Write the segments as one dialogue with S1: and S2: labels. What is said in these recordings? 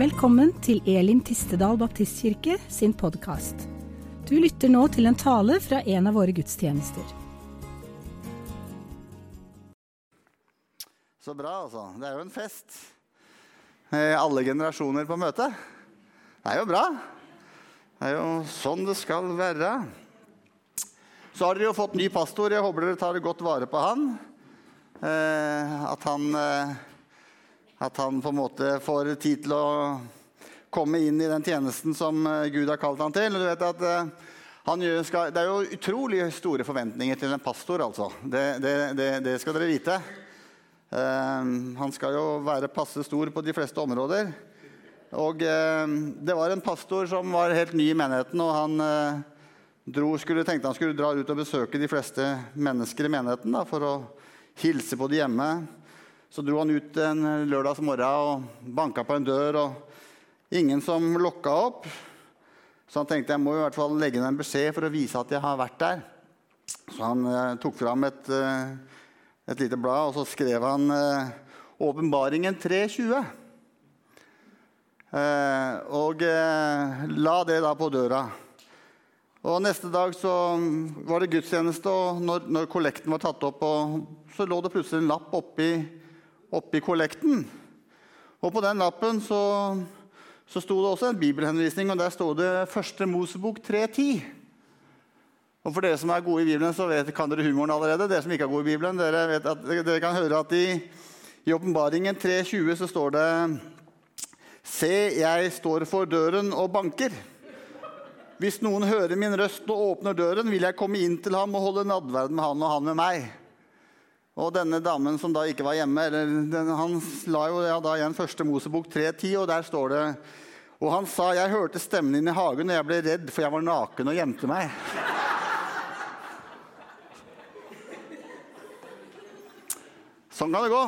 S1: Velkommen til Elim Tistedal Baptistkirke sin podkast. Du lytter nå til en tale fra en av våre gudstjenester.
S2: Så bra, altså. Det er jo en fest. Alle generasjoner på møte. Det er jo bra. Det er jo sånn det skal være. Så har dere jo fått ny pastor. Jeg håper dere tar godt vare på han. Eh, at han eh, At han på en måte får tid til å komme inn i den tjenesten som eh, Gud har kalt han til. Du vet at eh, skal, det er jo utrolig store forventninger til en pastor, altså. Det, det, det, det skal dere vite. Eh, han skal jo være passe stor på de fleste områder. Og eh, det var en pastor som var helt ny i menigheten, og han uh, dro, skulle, tenkte han skulle dra ut og besøke de fleste mennesker i menigheten da, for å hilse på de hjemme. Så dro han ut en lørdags morgen og banka på en dør, og ingen som lokka opp. Så han tenkte jeg må i hvert fall legge inn en beskjed for å vise at jeg har vært der. Så han eh, tok fram et, eh, et lite blad, og så skrev han eh, Åpenbaringen 3.20. Eh, og eh, la det da på døra. Og Neste dag så var det gudstjeneste, og når, når kollekten var tatt opp, så lå det plutselig en lapp oppi, oppi kollekten. Og på den lappen så, så sto det også en bibelhenvisning, og der står det 1. Mosebok 3.10. Og For dere som er gode i Bibelen, så vet, kan dere humoren allerede. Dere som ikke er gode i Bibelen, dere, vet at, dere kan høre at i, i Åpenbaringen 3.20 så står det Se, jeg står for døren og banker. Hvis noen hører min røst og åpner døren, vil jeg komme inn til ham og holde nadverd med han og han med meg. Og denne damen som da ikke var hjemme, den, han la jo ja, da igjen første Mosebok 3.10, og der står det Og han sa, jeg hørte stemmen din i hagen, og jeg ble redd, for jeg var naken og gjemte meg. Sånn kan det gå.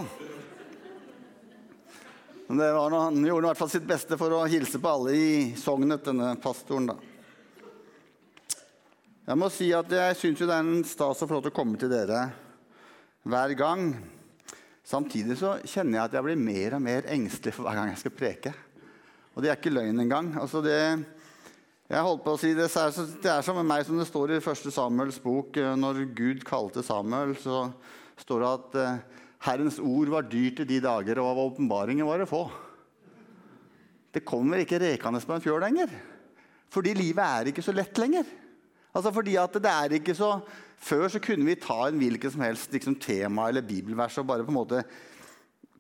S2: Men det var noe, han gjorde i hvert fall sitt beste for å hilse på alle i sognet, denne pastoren. da. Jeg må si at jeg syns det er en stas å få lov til å komme til dere hver gang. Samtidig så kjenner jeg at jeg blir mer og mer engstelig for hver gang jeg skal preke. Og det er ikke løgn engang. Altså det, jeg holdt på å si, det det er som med meg som det står i første Samuels bok. Når Gud kalte Samuel, så står det at eh, Herrens ord var dyrt i de dager, og av åpenbaringer var det få. Det kommer ikke rekende på en fjøl lenger. Fordi livet er ikke så lett lenger. Altså fordi at det er ikke så... Før så kunne vi ta en hvilket som helst liksom, tema eller bibelvers og bare på en måte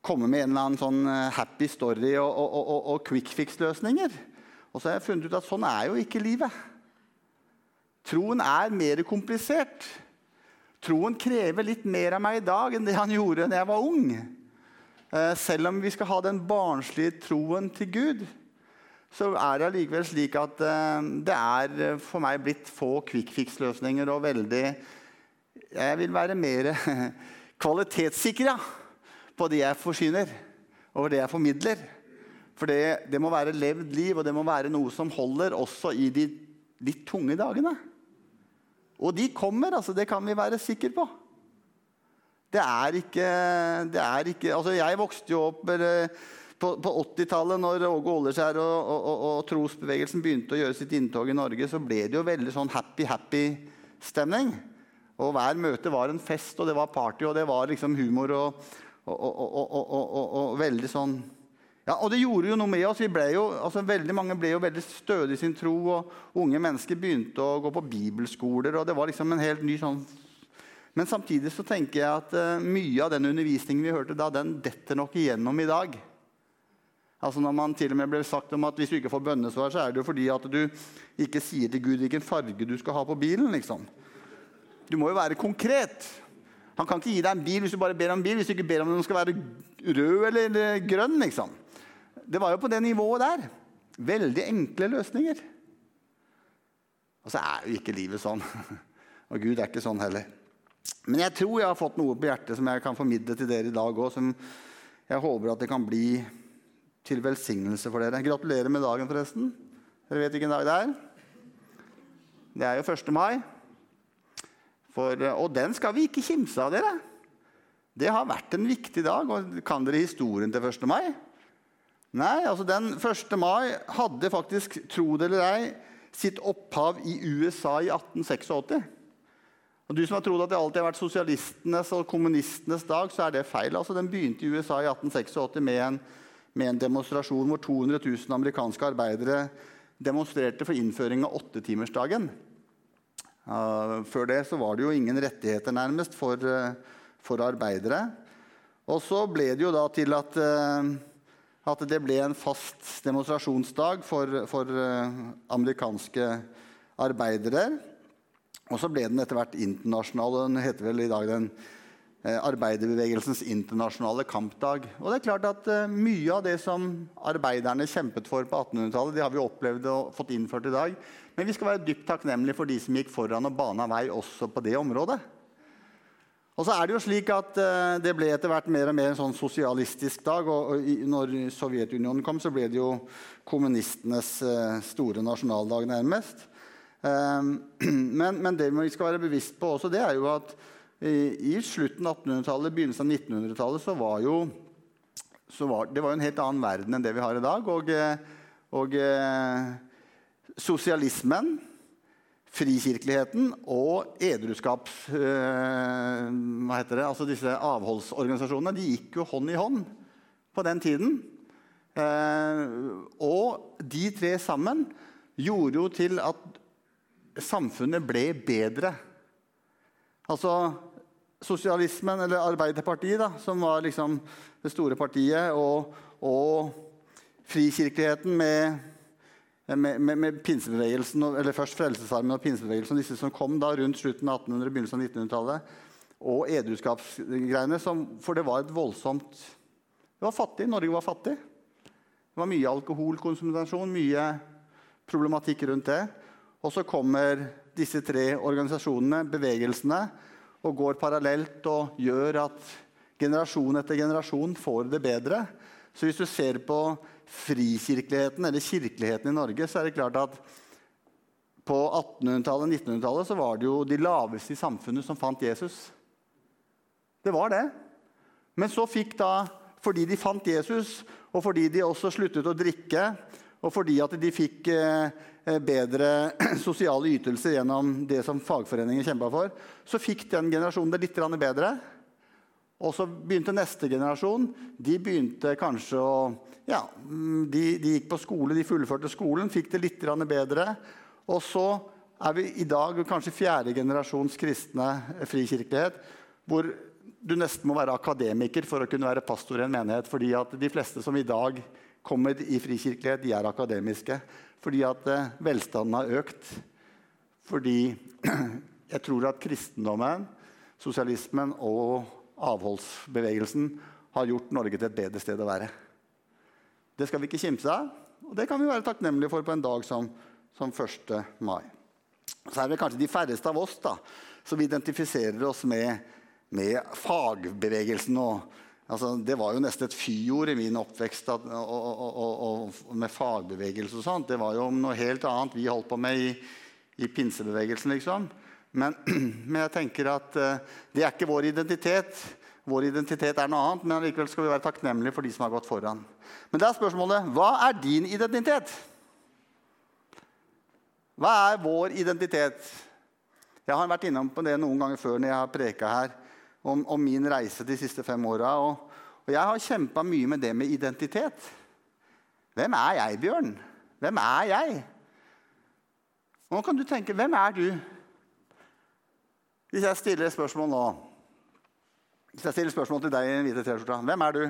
S2: komme med en eller annen sånn happy story og, og, og, og quick fix-løsninger. Og så har jeg funnet ut at sånn er jo ikke livet. Troen er mer komplisert. Troen krever litt mer av meg i dag enn det han gjorde da jeg var ung. Eh, selv om vi skal ha den barnslige troen til Gud, så er det allikevel slik at eh, det er for meg blitt få quick fix-løsninger og veldig Jeg vil være mer kvalitetssikra på det jeg forsyner, og det jeg formidler. For det, det må være levd liv, og det må være noe som holder også i de litt tunge dagene. Og de kommer, altså, det kan vi være sikre på. Det er ikke, det er ikke altså Jeg vokste jo opp eller, på, på 80-tallet, når Åge Åleskjær og, og, og, og, trosbevegelsen begynte å gjøre sitt inntog i Norge, så ble det jo veldig sånn happy-happy-stemning. Og Hver møte var en fest, og det var party, og det var liksom humor og, veldig sånn ja, og det gjorde jo noe med oss. Jo, altså veldig Mange ble jo veldig stødige i sin tro. og Unge mennesker begynte å gå på bibelskoler. og det var liksom en helt ny sånn... Men samtidig så tenker jeg at uh, mye av den undervisningen vi hørte da, den detter nok igjennom i dag. Altså Når man til og med ble sagt om at hvis du ikke får bønnesvar, så er det jo fordi at du ikke sier til Gud hvilken farge du skal ha på bilen. liksom. Du må jo være konkret. Han kan ikke gi deg en bil hvis du bare ber om bil, hvis du ikke ber om den skal være rød eller grønn. liksom. Det var jo på det nivået der. Veldig enkle løsninger. Og så er jo ikke livet sånn. Og Gud er ikke sånn heller. Men jeg tror jeg har fått noe på hjertet som jeg kan formidle til dere i dag òg, som jeg håper at det kan bli til velsignelse for dere. Gratulerer med dagen, forresten. Dere vet hvilken dag det er? Det er jo 1. mai. For, og den skal vi ikke kimse av, dere. Det har vært en viktig dag. og Kan dere historien til 1. mai? Nei, altså den 1. mai hadde faktisk, tro det eller ei, sitt opphav i USA i 1886. Og Du som har trodd at det alltid har vært sosialistenes og kommunistenes dag, så er det feil. Altså, Den begynte i USA i 1886 med en, med en demonstrasjon hvor 200 000 amerikanske arbeidere demonstrerte for innføring av åttetimersdagen. Uh, før det så var det jo ingen rettigheter nærmest for, uh, for arbeidere. Og så ble det jo da til at, uh, at det ble en fast demonstrasjonsdag for, for amerikanske arbeidere. Og så ble den etter hvert internasjonal. Den heter vel i dag den arbeiderbevegelsens internasjonale kampdag. Og det er klart at Mye av det som arbeiderne kjempet for på 1800-tallet, det har vi opplevd og fått innført i dag. Men vi skal være dypt takknemlige for de som gikk foran og bana vei også på det området. Og så er Det jo slik at uh, det ble etter hvert mer og mer en sånn sosialistisk dag. og, når Sovjetunionen kom, så ble det jo kommunistenes store nasjonaldag, nærmest. Um, men, men, det vi skal være bevisst på også, det er jo at i, slutten av 1800-tallet, begynnelsen av 1900-tallet, så var jo så var, det var jo en helt annen verden enn det vi har i dag. Og, og sosialismen, frikirkeligheten og edruskaps... Øh, hva heter det? Altså disse avholdsorganisasjonene de gikk jo hånd i hånd på den tiden. Eh, og de tre sammen gjorde jo til at samfunnet ble bedre. Altså sosialismen, eller Arbeiderpartiet, da, som var liksom det store partiet, og, og frikirkeligheten med med, med, med, pinsebevegelsen, eller først Frelsesarmen og pinsebevegelsen, disse som kom da rundt slutten av 1800- begynnelsen av 1900-tallet, og edruskapsgreiene. For det var et voldsomt Det var fattig. Norge var fattig. Det var mye alkoholkonsumpsjon, mye problematikk rundt det. Og så kommer disse tre organisasjonene, bevegelsene, og går parallelt og gjør at generasjon etter generasjon får det bedre. Så hvis du ser på frikirkeligheten, eller kirkeligheten i Norge, så er det klart at på 1800-tallet og 1900-tallet så var det jo de laveste i samfunnet som fant Jesus. Det var det. Men så fikk da, fordi de fant Jesus, og fordi de også sluttet å drikke, og fordi at de fikk eh, bedre sosiale ytelser gjennom det som fagforeningen kjempa for, så fikk den generasjonen det litt bedre. Og så begynte neste generasjon. De begynte kanskje å ja, mm, de, de, gikk på skole, de fullførte skolen, fikk det litt bedre. Og så er vi i dag kanskje fjerde generasjons kristne frikirkelighet, hvor du nesten må være akademiker for å kunne være pastor i en menighet. fordi at de fleste som i dag kommer i frikirkelighet, de er akademiske. Fordi at eh, velstanden har økt. Fordi jeg tror at kristendommen, sosialismen og avholdsbevegelsen har gjort Norge til et bedre sted å være. Det skal vi ikke kimse av, og det kan vi være takknemlige for på en dag som, som 1. mai. Så er det kanskje de færreste av oss da, som identifiserer oss med, med fagbevegelsen. Og, altså, det var jo nesten et fyord i min oppvekst og, og, og, med fagbevegelse. og sånt. Det var jo noe helt annet vi holdt på med i, i pinsebevegelsen. liksom. Men, men, jeg tenker at uh, det er ikke vår identitet. Vår identitet er noe annet, men likevel skal vi være takknemlige for de som har gått foran. Men det er spørsmålet hva er din identitet? Hva er vår identitet? Jeg har vært innom på det noen ganger før når jeg har preka her om, om, min reise de siste fem åra. Og, og, jeg har kjempa mye med det med identitet. Hvem er jeg, Bjørn? Hvem er jeg? Nå kan du tenke hvem er du? Hvis jeg stiller et spørsmål nå Hvis jeg stiller spørsmål til deg i den hvite T-skjorta Hvem er du?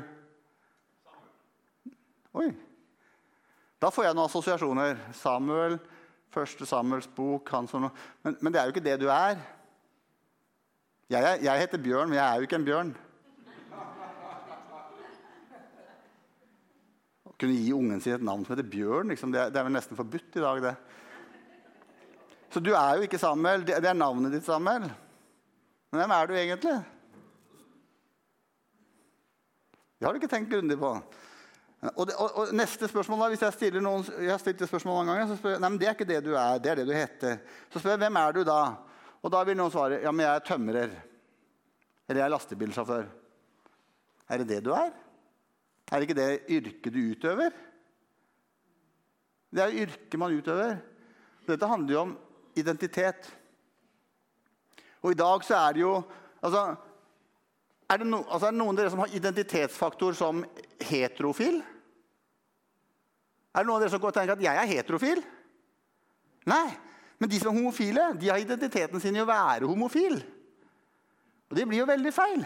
S2: Oi. Da får jeg noen assosiasjoner. Samuel, første Samuels bok som, men, men, det er jo ikke det du er. Jeg, jeg, heter Bjørn, men jeg er jo ikke en bjørn. Å kunne gi ungen sin et navn som heter Bjørn, liksom, det, er, det, er vel nesten forbudt i dag. det. Så du er jo ikke Samuel. Det, det er navnet ditt, Samuel. Men hvem er du egentlig? Det har du ikke tenkt grundig på. Og, det, og, og, neste spørsmål da, hvis Jeg stiller noen, jeg har stilt det spørsmål mange ganger, så spør jeg nei, men det er ikke det du er. det er det du heter. Så spør jeg hvem er du da? Og da vil noen svare ja, men jeg er tømrer. Eller jeg er lastebilsjåfør. Er det det du er? Er det ikke det yrket du utøver? Det er yrket man utøver. Dette handler jo om identitet. Og i dag så er det jo altså, er, det no, altså, er det noen av dere som har identitetsfaktor som heterofil? Er det noen av dere som går og tenker at jeg er heterofil? Nei. Men de som er homofile, de har identiteten sin i å være homofil. Og det blir jo veldig feil.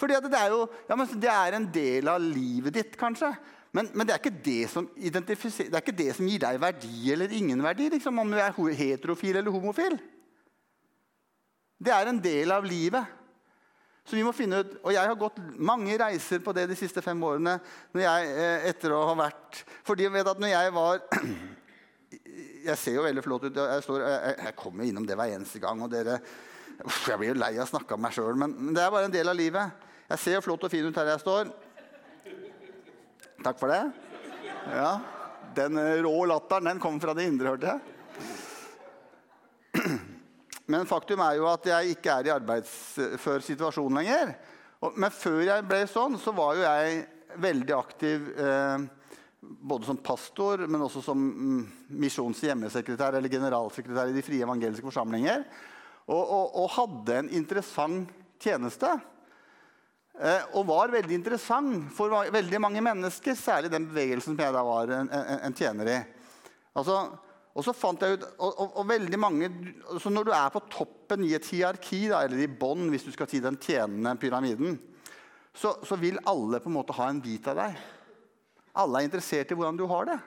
S2: Fordi det er jo ja, det er en del av livet ditt, kanskje. Men, men det, er det, det, er ikke det som gir deg verdi eller ingen verdi, liksom, om du er heterofil eller homofil. Det er en del av livet. Så vi må finne ut, og Jeg har gått mange reiser på det de siste fem årene. jeg, eh, etter å ha vært, fordi jeg vet at når jeg var Jeg ser jo veldig flott ut. Jeg, står, jeg, jeg kommer innom det hver eneste gang. og dere, Jeg blir jo lei av å snakke om meg sjøl, men, det er bare en del av livet. Jeg ser jo flott og fin ut her jeg står. Takk for det. Ja, Den eh, rå latteren den kom fra det indre, hørte jeg. Men faktum er jo at jeg ikke er i arbeidsfør situasjon lenger. Men før jeg ble sånn, så var jo jeg veldig aktiv eh, både som pastor, men også som mm, misjons- hjemmesekretær eller generalsekretær i de frie evangeliske forsamlinger. Og, og, og hadde en interessant tjeneste. Eh, og var veldig interessant for veldig mange mennesker, særlig den bevegelsen som jeg da var en, en, en tjener i. Altså, og så fant jeg ut, og, og, og veldig mange, så Når du er på toppen i et hierarki, da, eller i bånn, hvis du skal si den tjenende pyramiden, så, så, vil alle på en måte ha en bit av deg. Alle er interessert i hvordan du har det.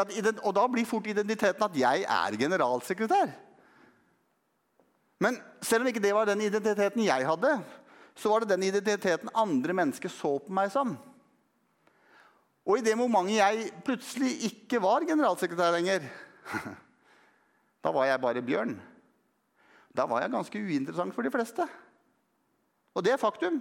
S2: At, og da blir fort identiteten at jeg er generalsekretær. Men selv om ikke det var den identiteten jeg hadde, så var det den identiteten andre mennesker så på meg som. Og i det momentet jeg plutselig ikke var generalsekretær lenger, da var jeg bare Bjørn. Da var jeg ganske uinteressant for de fleste. Og det er faktum.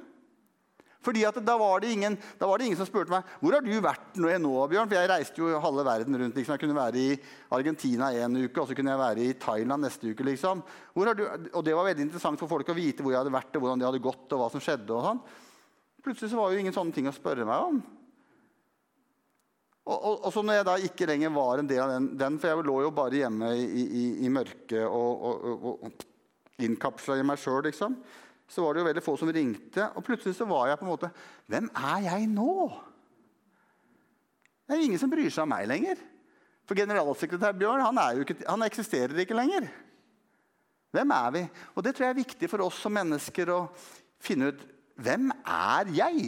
S2: Fordi da var, ingen, da, var det ingen, som spurte meg hvor har du vært nå, nå Bjørn? For jeg reiste jo halve verden rundt. Liksom. Jeg kunne være i Argentina en uke, og så kunne jeg være i Thailand neste uke. Liksom. og det var veldig interessant for folk å vite hvor jeg hadde vært, og hvordan det hadde gått. og hva som skjedde. og sånn. Plutselig så var jo ingen sånne ting å spørre meg om. Og, og, og, så når jeg da ikke lenger var en del av den, den for jeg lå jo bare hjemme i, i, i mørket og, og, og innkapsla i meg sjøl, liksom så var det jo veldig få som ringte. Og plutselig så var jeg på en måte Hvem er jeg nå? Det er ingen som bryr seg om meg lenger. For generalsekretær Bjørn han, ikke, han eksisterer ikke lenger. Hvem er vi? Og det tror jeg er viktig for oss som mennesker å finne ut hvem er jeg?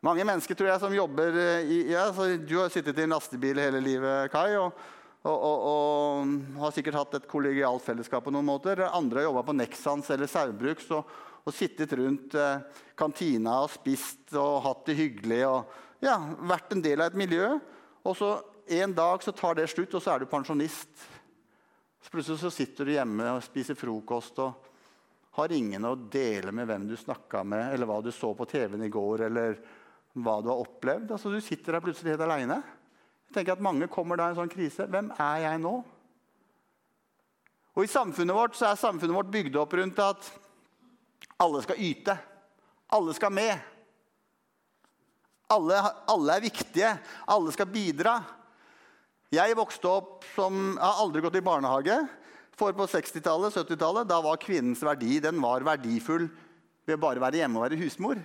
S2: Mange mennesker tror jeg som jobber i ja, Du har sittet i en lastebil hele livet, Kai. og og, og, og, har sikkert hatt et kollegialt fellesskap på noen måter. Andre har jobba på Nexans eller Saubruks, og, og, sittet rundt eh, kantina og spist og hatt det hyggelig. og ja, Vært en del av et miljø. Og så en dag så tar det slutt, og så er du pensjonist. Så plutselig så sitter du hjemme og spiser frokost og har ingen å dele med hvem du snakka med, eller hva du så på TV-en i går, eller hva du har opplevd. Altså, du sitter der plutselig helt aleine. Jeg tenker at Mange kommer da i en sånn krise. Hvem er jeg nå? Og I samfunnet vårt så er samfunnet vårt bygd opp rundt at alle skal yte. Alle skal med. Alle, alle er viktige. Alle skal bidra. Jeg vokste opp som Jeg har aldri gått i barnehage. For på 60-tallet, 70-tallet, da var kvinnens verdi den var verdifull ved bare å være hjemme og være husmor.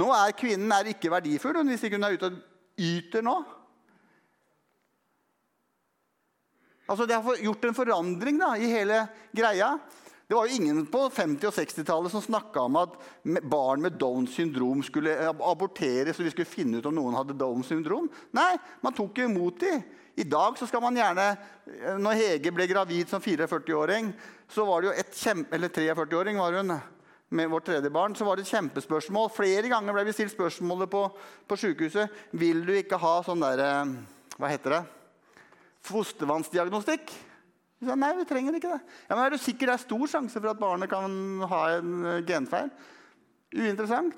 S2: Nå er kvinnen er ikke verdifull hvis ikke hun er ute og yter nå. Altså, Det har gjort en forandring da, i hele greia. Det var jo ingen på 50- og 60-tallet som snakka om at barn med Downs syndrom skulle aborteres, og vi skulle finne ut om noen hadde Downs syndrom. Nei, man tok imot dem. I dag så skal man gjerne Når Hege ble gravid som 44-åring, så var det jo et kjempe... Eller 43-åring var hun med vårt tredje barn, så var det et kjempespørsmål. Flere ganger ble vi stilt spørsmålet på, på sykehuset vil du ikke ha sånn der, eh, Hva heter det? Fostervannsdiagnostikk. Vi sa nei, vi trenger ikke det. Ja, men Er du sikker det er stor sjanse for at barnet kan ha en eh, genfeil? Uinteressant.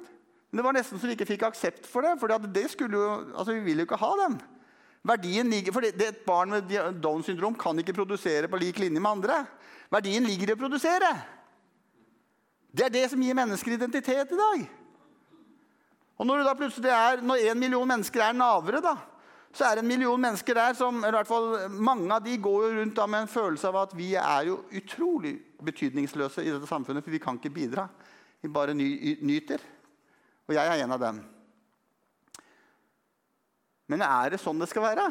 S2: Men det var nesten så vi ikke fikk aksept for det. For det skulle jo, altså vi vil jo ikke ha den. Verdien ligger, for det, det Et barn med Downs syndrom kan ikke produsere på lik linje med andre. Verdien ligger i å produsere. Det er det som gir mennesker identitet i dag. Og når, det da plutselig er, når en million mennesker er navere, da, så er det en million mennesker der som eller i hvert fall Mange av de går jo rundt da med en følelse av at vi er jo utrolig betydningsløse i dette samfunnet, for vi kan ikke bidra. Vi bare ny, nyter. Og jeg er en av dem. Men er det sånn det skal være?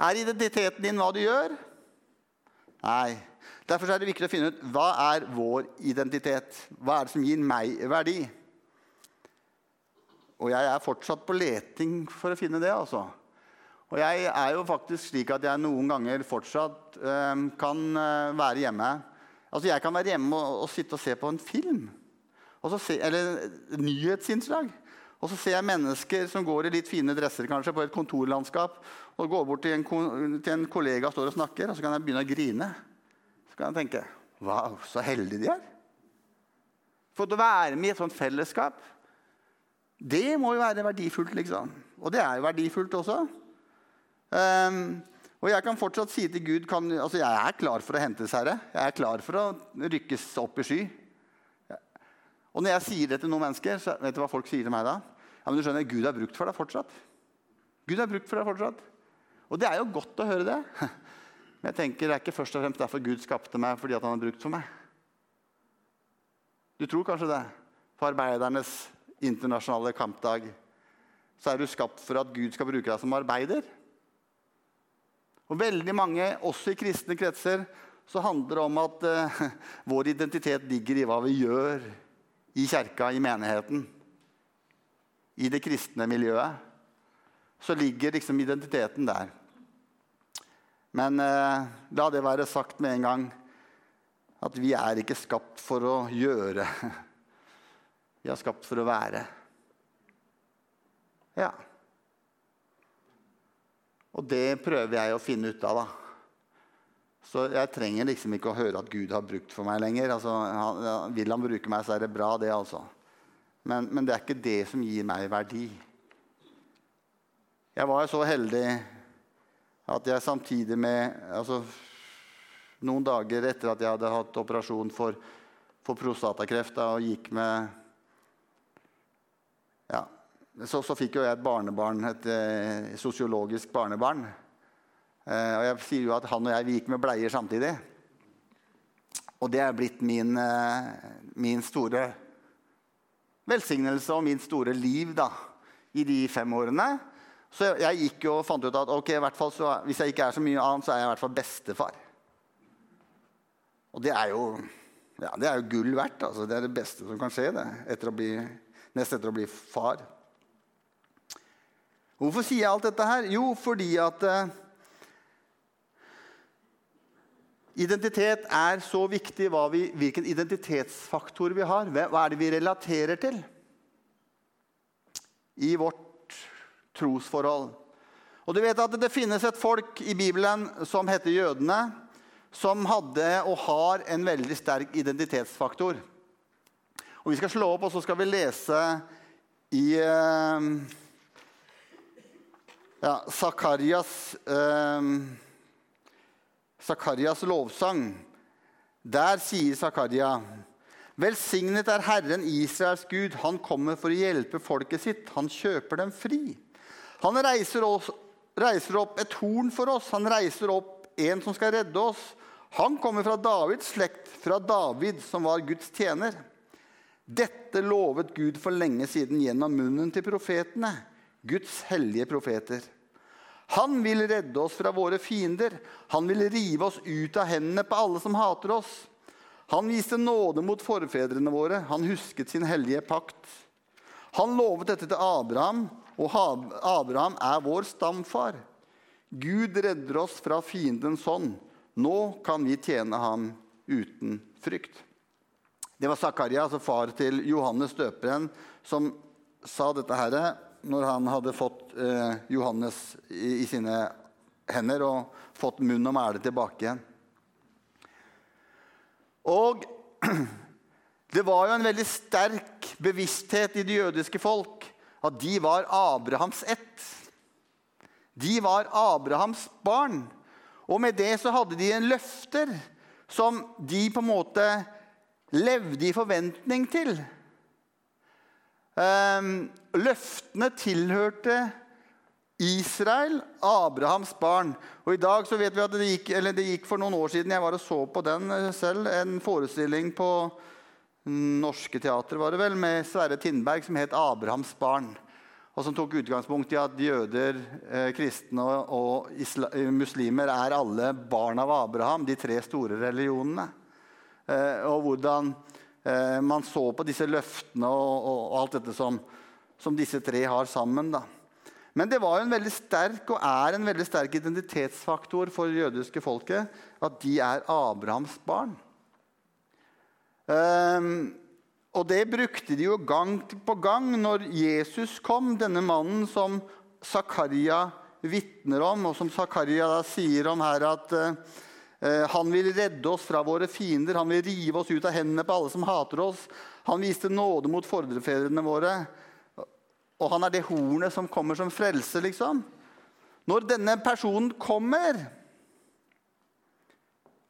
S2: Er identiteten din hva du gjør? Nei. Derfor er det viktig å finne ut hva er vår identitet. Hva er det som gir meg verdi? Og jeg er fortsatt på leting for å finne det. altså. Og jeg er jo faktisk slik at jeg noen ganger fortsatt øh, kan øh, være hjemme. Altså Jeg kan være hjemme og, og sitte og se på en film. Se, eller nyhetsinnslag. Og så ser jeg mennesker som går i litt fine dresser kanskje, på et kontorlandskap. Og går bort til en, til en kollega og står og snakker, og så kan jeg begynne å grine. Kan jeg tenke Wow, så heldige de er. Fått å være med i et sånt fellesskap. Det må jo være verdifullt, liksom. Og det er jo verdifullt også. Um, og jeg kan fortsatt si til Gud kan, altså Jeg er klar for å hentes, Herre. Jeg er klar for å rykkes opp i sky. Og når jeg sier det til noen mennesker, så vet du hva folk sier til meg da? Ja, men du skjønner, Gud er brukt for deg fortsatt. Gud er brukt for deg fortsatt. Og det er jo godt å høre det. Men jeg tenker det er ikke først og fremst derfor Gud skapte meg, fordi han har brukt for meg. Du tror kanskje det? På arbeidernes internasjonale kampdag, så er du skapt for at Gud skal bruke deg som arbeider. Og veldig mange, også i kristne kretser, så handler det om at uh, vår identitet ligger i hva vi gjør i kjerka, i menigheten. I det kristne miljøet. Så ligger liksom identiteten der. Men eh, la det være sagt med en gang at vi er ikke skapt for å gjøre vi er skapt for å være. Ja. Og det prøver jeg å finne ut av, da. Så jeg trenger liksom ikke å høre at Gud har brukt for meg lenger. Altså, han, vil han bruke meg, så er det bra, det, altså. Men, men, det er ikke det som gir meg verdi. Jeg var så heldig at jeg samtidig med altså, Noen dager etter at jeg hadde hatt operasjon for, for prostatakreft og gikk med ja. Så, så, fikk jo jeg et barnebarn, et eh, sosiologisk barnebarn. Eh, og jeg sier jo at han og jeg vi gikk med bleier samtidig. Og det er blitt min, eh, min store velsignelse og min store liv da, i de fem årene. Så jeg, gikk jo og fant ut at ok, så, hvis jeg ikke er så mye annet, så er jeg i hvert fall bestefar. Og det er jo, ja, det er jo gull verdt. Altså. Det er det beste som kan skje det, etter bli nest etter å bli far. Hvorfor sier jeg alt dette her? Jo, fordi at uh, Identitet er så viktig vi, hvilken identitetsfaktor vi har. Hva er det vi relaterer til i vårt trosforhold? Og du vet at Det finnes et folk i Bibelen som heter jødene, som hadde og har en veldig sterk identitetsfaktor. Og Vi skal slå opp, og så skal vi lese i uh, ja, Zakarias, eh, Zakarias lovsang. Der sier Zakaria Velsignet er Herren Israels Gud. Han kommer for å hjelpe folket sitt. Han kjøper dem fri. Han reiser, oss, reiser opp et horn for oss. Han reiser opp en som skal redde oss. Han kommer fra Davids slekt, fra David, som var Guds tjener. Dette lovet Gud for lenge siden gjennom munnen til profetene, Guds hellige profeter. Han vil redde oss fra våre fiender. Han vil rive oss ut av hendene på alle som hater oss. Han viste nåde mot forfedrene våre. Han husket sin hellige pakt. Han lovet dette til Abraham, og Abraham er vår stamfar. Gud redder oss fra fiendens hånd. Nå kan vi tjene ham uten frykt. Det var Zakaria, altså far til Johannes døperen, som sa dette her når han hadde fått eh, Johannes i, sine hender og fått munn og mæle tilbake igjen. Og det var jo en veldig sterk bevissthet i det jødiske folk at de var Abrahams ett. De var Abrahams barn. Og med det så hadde de en løfter som de på en måte levde i forventning til. Um, løftene tilhørte Israel, Abrahams barn. Og i dag så vet vi at det gikk, det gikk for noen år siden jeg var og så på den eh, selv, en forestilling på Norske Teater var det vel, med Sverre Tindberg som het 'Abrahams barn'. Og som tok utgangspunkt i at jøder, eh, kristne og, muslimer er alle barn av Abraham, de tre store religionene. Eh, og hvordan eh, man så på disse løftene og, og, alt dette som, som, disse tre har sammen. da. Men det var en veldig sterk og er en veldig sterk identitetsfaktor for det jødiske folket at de er Abrahams barn. Um, og det brukte de jo gang på gang når Jesus kom, denne mannen som Zakaria vitner om, og som Zakaria sier om her at uh, han vil redde oss fra våre fiender, han vil rive oss ut av hendene på alle som hater oss. Han viste nåde mot fordrefedrene våre. Og han er det hornet som kommer som frelse, liksom. Når denne personen kommer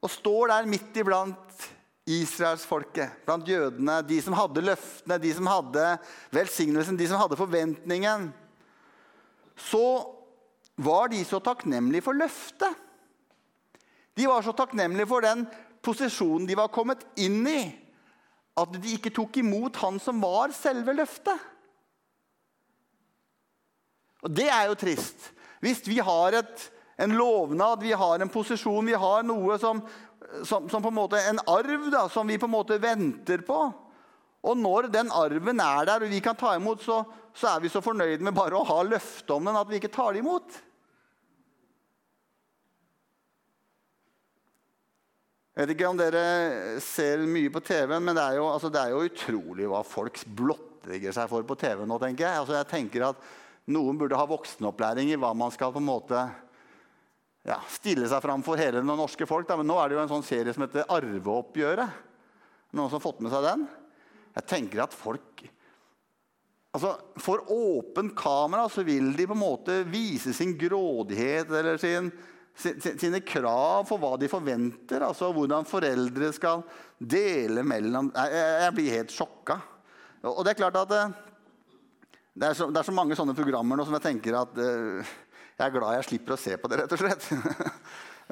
S2: og står der midt iblant israelsfolket, blant jødene, de som hadde løftene, de som hadde velsignelsen, de som hadde forventningen, så var de så takknemlige for løftet. De var så takknemlige for den posisjonen de var kommet inn i, at de ikke tok imot han som var selve løftet. Og Det er jo trist. Hvis vi har et, en lovnad, vi har en posisjon, vi har noe som, som, som, på en måte en arv da, som vi på en måte venter på. Og når den arven er der og vi kan ta imot, så, så er vi så fornøyd med bare å ha løftet om den at vi ikke tar det imot. Jeg vet ikke om dere ser mye på TV, men det er jo, altså, det er jo utrolig hva folk blottlegger seg for på TV nå. tenker jeg. Altså, jeg tenker at noen burde ha voksenopplæring i hva man skal på en måte ja, stille seg fram for hele det norske folk. Da. Men nå er det jo en sånn serie som heter Arveoppgjøret. Noen som har fått med seg den? Jeg tenker at folk altså, For åpent kamera så vil de på en måte vise sin grådighet eller sin, sin, sine krav for hva de forventer. altså Hvordan foreldre skal dele mellom Jeg, blir helt sjokka. Og det er klart at eh, det er, så, det er, så, mange sånne programmer nå som jeg tenker at uh, jeg er glad jeg slipper å se på det, rett og slett.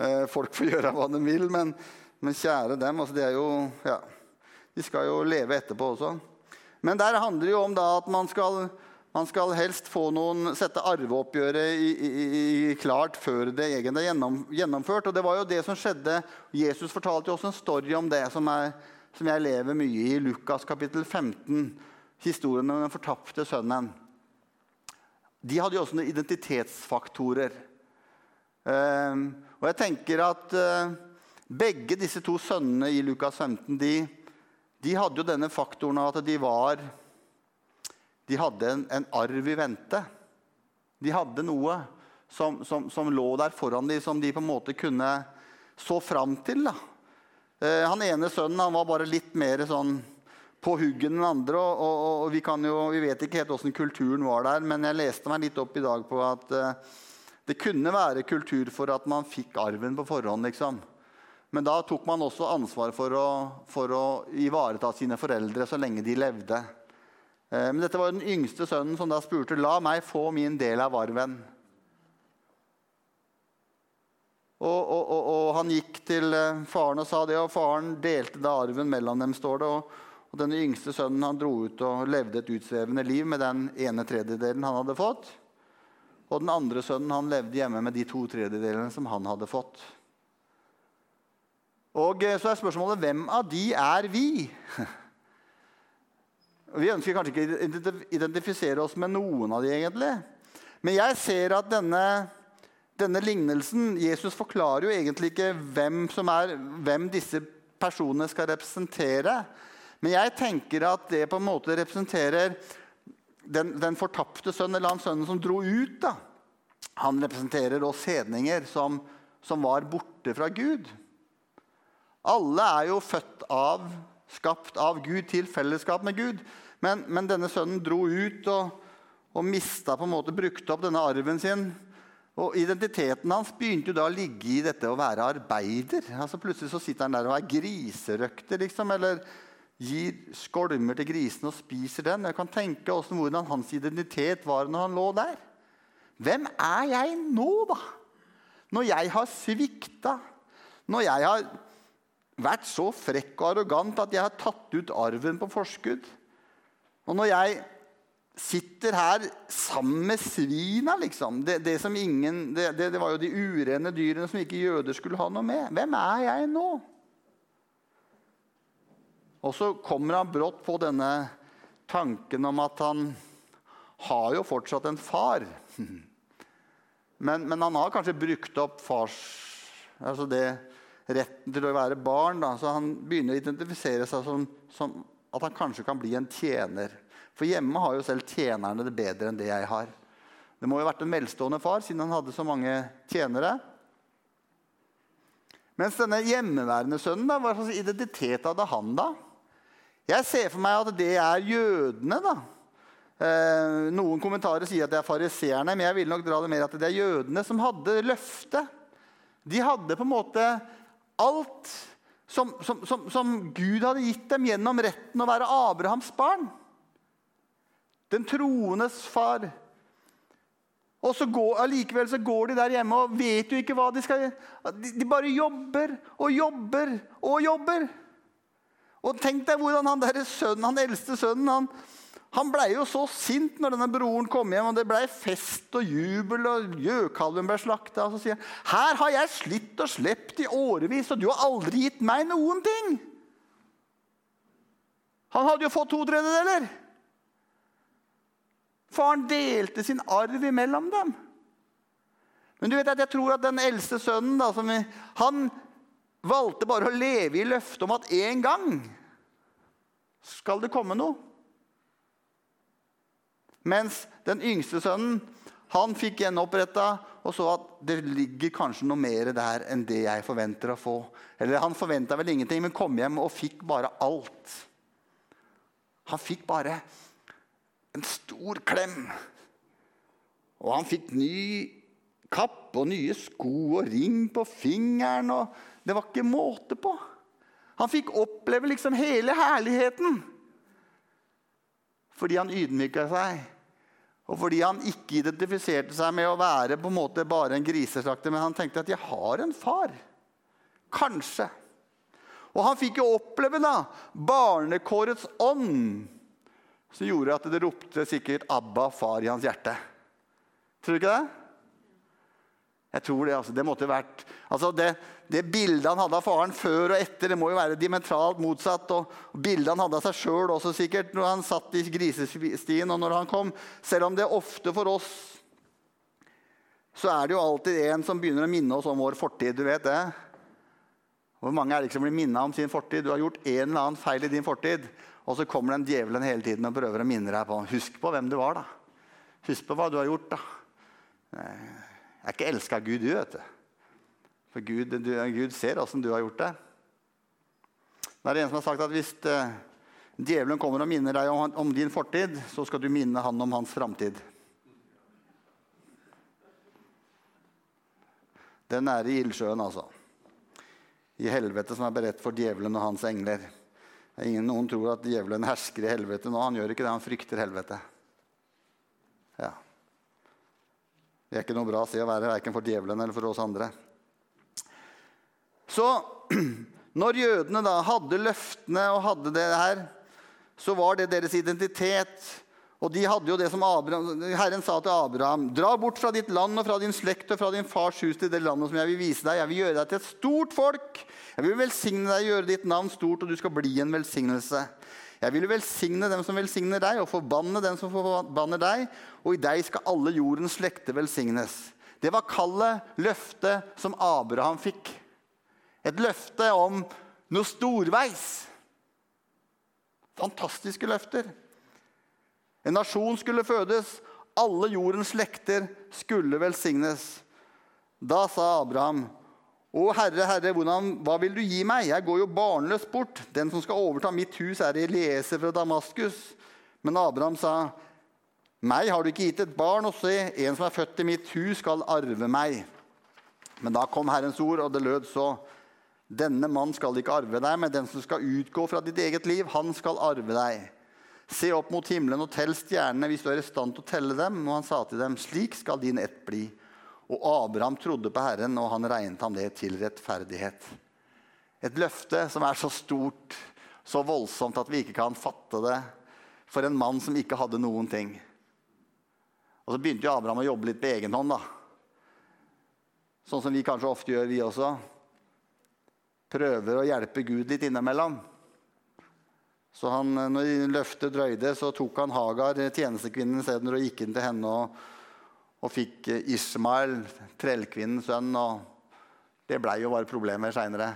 S2: uh, folk får gjøre hva de vil, men, men kjære dem. Altså, de, jo, ja, de, skal jo leve etterpå også. Men der handler det jo om at man skal, man skal, helst noen, sette arveoppgjøret i, i, i, klart før det egentlig er gjennom, gjennomført. Og det var jo det som skjedde. Jesus fortalte jo også en story om det som, er, som jeg lever mye i. Lukas kapittel 15 historien om den fortapte sønnen. De hadde jo også noen identitetsfaktorer. Ehm, og jeg tenker at eh, begge disse to sønnene i Lukas 15 de, de hadde jo denne faktoren at de var De hadde en, en arv i vente. De hadde noe som, som, som, lå der foran dem, som de på en måte kunne så fram til. Da. Eh, han ene sønnen han var bare litt mer sånn på huggen enn andre. Og, og, og vi, jo, vi, vet ikke helt åssen kulturen var der, men jeg leste meg litt opp i dag på at uh, det kunne være kultur for at man fikk arven på forhånd. liksom. Men da tok man også ansvar for å, for å ivareta sine foreldre så lenge de levde. Uh, men dette var den yngste sønnen som da spurte la meg få min del av arven. Og, og, og, han gikk til eh, faren og sa det, og faren delte da arven mellom dem. står det, og og Denne yngste sønnen han dro ut og levde et utsvevende liv med den ene tredjedelen han hadde fått. Og den andre sønnen han levde hjemme med de to tredjedelene som han hadde fått. Og eh, Så er spørsmålet hvem av de er vi? Vi ønsker kanskje ikke å identifisere oss med noen av de egentlig. Men jeg ser at denne, denne lignelsen Jesus forklarer jo egentlig ikke hvem, er, hvem disse personene skal representere. Men jeg tenker at det på en måte representerer den, den fortapte sønn, eller han sønnen som dro ut. da. Han representerer oss hedninger som, som var borte fra Gud. Alle er jo født av, skapt av Gud til fellesskap med Gud. Men, men denne sønnen dro ut og, og mista på en måte, brukte opp denne arven sin. Og Identiteten hans begynte jo da å ligge i dette å være arbeider. Altså Plutselig så sitter han der og er griserøkter. Liksom, eller gir skolmer til grisene og spiser den. Jeg kan tenke også hvordan hans identitet var når han lå der. Hvem er jeg nå, da? Når jeg har svikta, når jeg har vært så frekk og arrogant at jeg har tatt ut arven på forskudd, og når jeg sitter her sammen med svina, liksom det, det, ingen, det, det var jo de urene dyrene som ikke jøder skulle ha noe med. Hvem er jeg nå? Og så kommer han brått på denne tanken om at han har jo fortsatt en far. Men, men han har kanskje brukt opp fars altså det, retten til å være barn. Da. Så han begynner å identifisere seg som, som at han kanskje kan bli en tjener. For hjemme har jo selv tjenerne det bedre enn det jeg har. Det må jo ha vært en velstående far, siden han hadde så mange tjenere. Mens denne hjemmeværende sønnen, da, hva slags identitet hadde han da? Jeg ser for meg at det er jødene. da. Eh, noen kommentarer sier at det er fariseerne, men jeg vil nok dra det mer at det er jødene som hadde løftet. De hadde på en måte alt som, som, som, som Gud hadde gitt dem gjennom retten å være Abrahams barn. Den troendes far. Og så går, allikevel så går de der hjemme og vet jo ikke hva de skal De, de bare jobber og jobber og jobber. Og tenk deg hvordan han der sønnen, han eldste sønnen han, han blei jo så sint når denne broren kom hjem, og det blei fest og jubel, og gjøkalven ble slakta. Og så sier han, 'Her har jeg slitt og slept i årevis, og du har aldri gitt meg noen ting.' Han hadde jo fått to tredjedeler. Faren delte sin arv imellom dem. Men du vet at jeg tror at den eldste sønnen da, vi, han valgte bare å leve i løftet om at en gang skal det komme noe. Mens den yngste sønnen han fikk gjenoppretta og så at det ligger kanskje noe mer der enn det jeg forventer å få. Eller han forventa vel ingenting, men kom hjem og fikk bare alt. Han fikk bare en stor klem. Og han fikk ny kapp og nye sko og ring på fingeren. og Det var ikke måte på. Han fikk oppleve liksom hele herligheten. Fordi han ydmyka seg, og fordi han ikke identifiserte seg med å være på en måte bare en griseslakter, men han tenkte at 'jeg har en far'. Kanskje. Og han fikk jo oppleve da, barnekårets ånd som gjorde at det ropte sikkert 'Abba, far' i hans hjerte. Tror du ikke det? Jeg tror Det altså, det måtte vært, altså det, det, bildet han hadde av faren før og etter, det må jo være dimentralt motsatt. Og bildet han hadde av seg sjøl også sikkert når han satt i grisestien og når han kom. Selv om det er ofte for oss så er det jo alltid en som begynner å minne oss om vår fortid. du vet det. Hvor mange er det ikke som blir minna om sin fortid? Du har gjort en eller annen feil i din fortid. Og så kommer den djevelen hele tiden og prøver å minne deg på Husk på hvem du var, da. Husk på hva du har gjort, da. Jeg er ikke elska av Gud, du, vet du. For Gud, du, Gud ser åssen du har gjort det. Det er en som har sagt at hvis uh, djevelen kommer og minner deg om, om, din fortid, så skal du minne han om hans framtid. Den er i ildsjøen, altså. I helvete som er beredt for djevelen og hans engler. Ingen, noen tror at djevelen hersker i helvete nå. Han gjør ikke det, han frykter helvete. Ja. Det er ikke noe bra sted å være, verken for djevelen eller for oss andre. Så når jødene da hadde løftene og hadde det her, så var det deres identitet. Og de hadde jo det som Abraham, Herren sa til Abraham.: Dra bort fra ditt land og fra din slekt og fra din fars hus til det landet som jeg vil vise deg. Jeg vil gjøre deg til et stort folk. Jeg vil velsigne deg, gjøre ditt navn stort, og du skal bli en velsignelse. Jeg vil velsigne dem som velsigner deg, og forbanne dem som forbanner deg. Og i deg skal alle jordens slekter velsignes. Det var kallet, løftet, som Abraham fikk. Et løfte om noe storveis. Fantastiske løfter. En nasjon skulle fødes. Alle jordens slekter skulle velsignes. Da sa Abraham, 'Å Herre, Herre, hvordan, hva vil du gi meg? Jeg går jo barnløs bort.' 'Den som skal overta mitt hus, er Elieser fra Damaskus.' Men Abraham sa, 'Meg har du ikke gitt et barn, å se, en som er født i mitt hus, skal arve meg.' Men da kom Herrens ord, og det lød så.: Denne mann skal ikke arve deg, men den som skal utgå fra ditt eget liv, han skal arve deg. Se opp mot himmelen og tell stjernene hvis du er i stand til å telle dem. Og han sa til dem, slik skal din ett bli. Og Abraham trodde på Herren, og han regnet ham det til rettferdighet. Et løfte som er så stort, så voldsomt at vi ikke kan fatte det. For en mann som ikke hadde noen ting. Og så begynte jo Abraham å jobbe litt på egen hånd. da. Sånn som vi kanskje ofte gjør, vi også. Prøver å hjelpe Gud litt innimellom. Så han, når løftet drøyde, så tok han Hagar, tjenestekvinnen, isteden og gikk inn til henne og, og fikk Ismael, trellkvinnens sønn. og Det blei jo bare problemer seinere.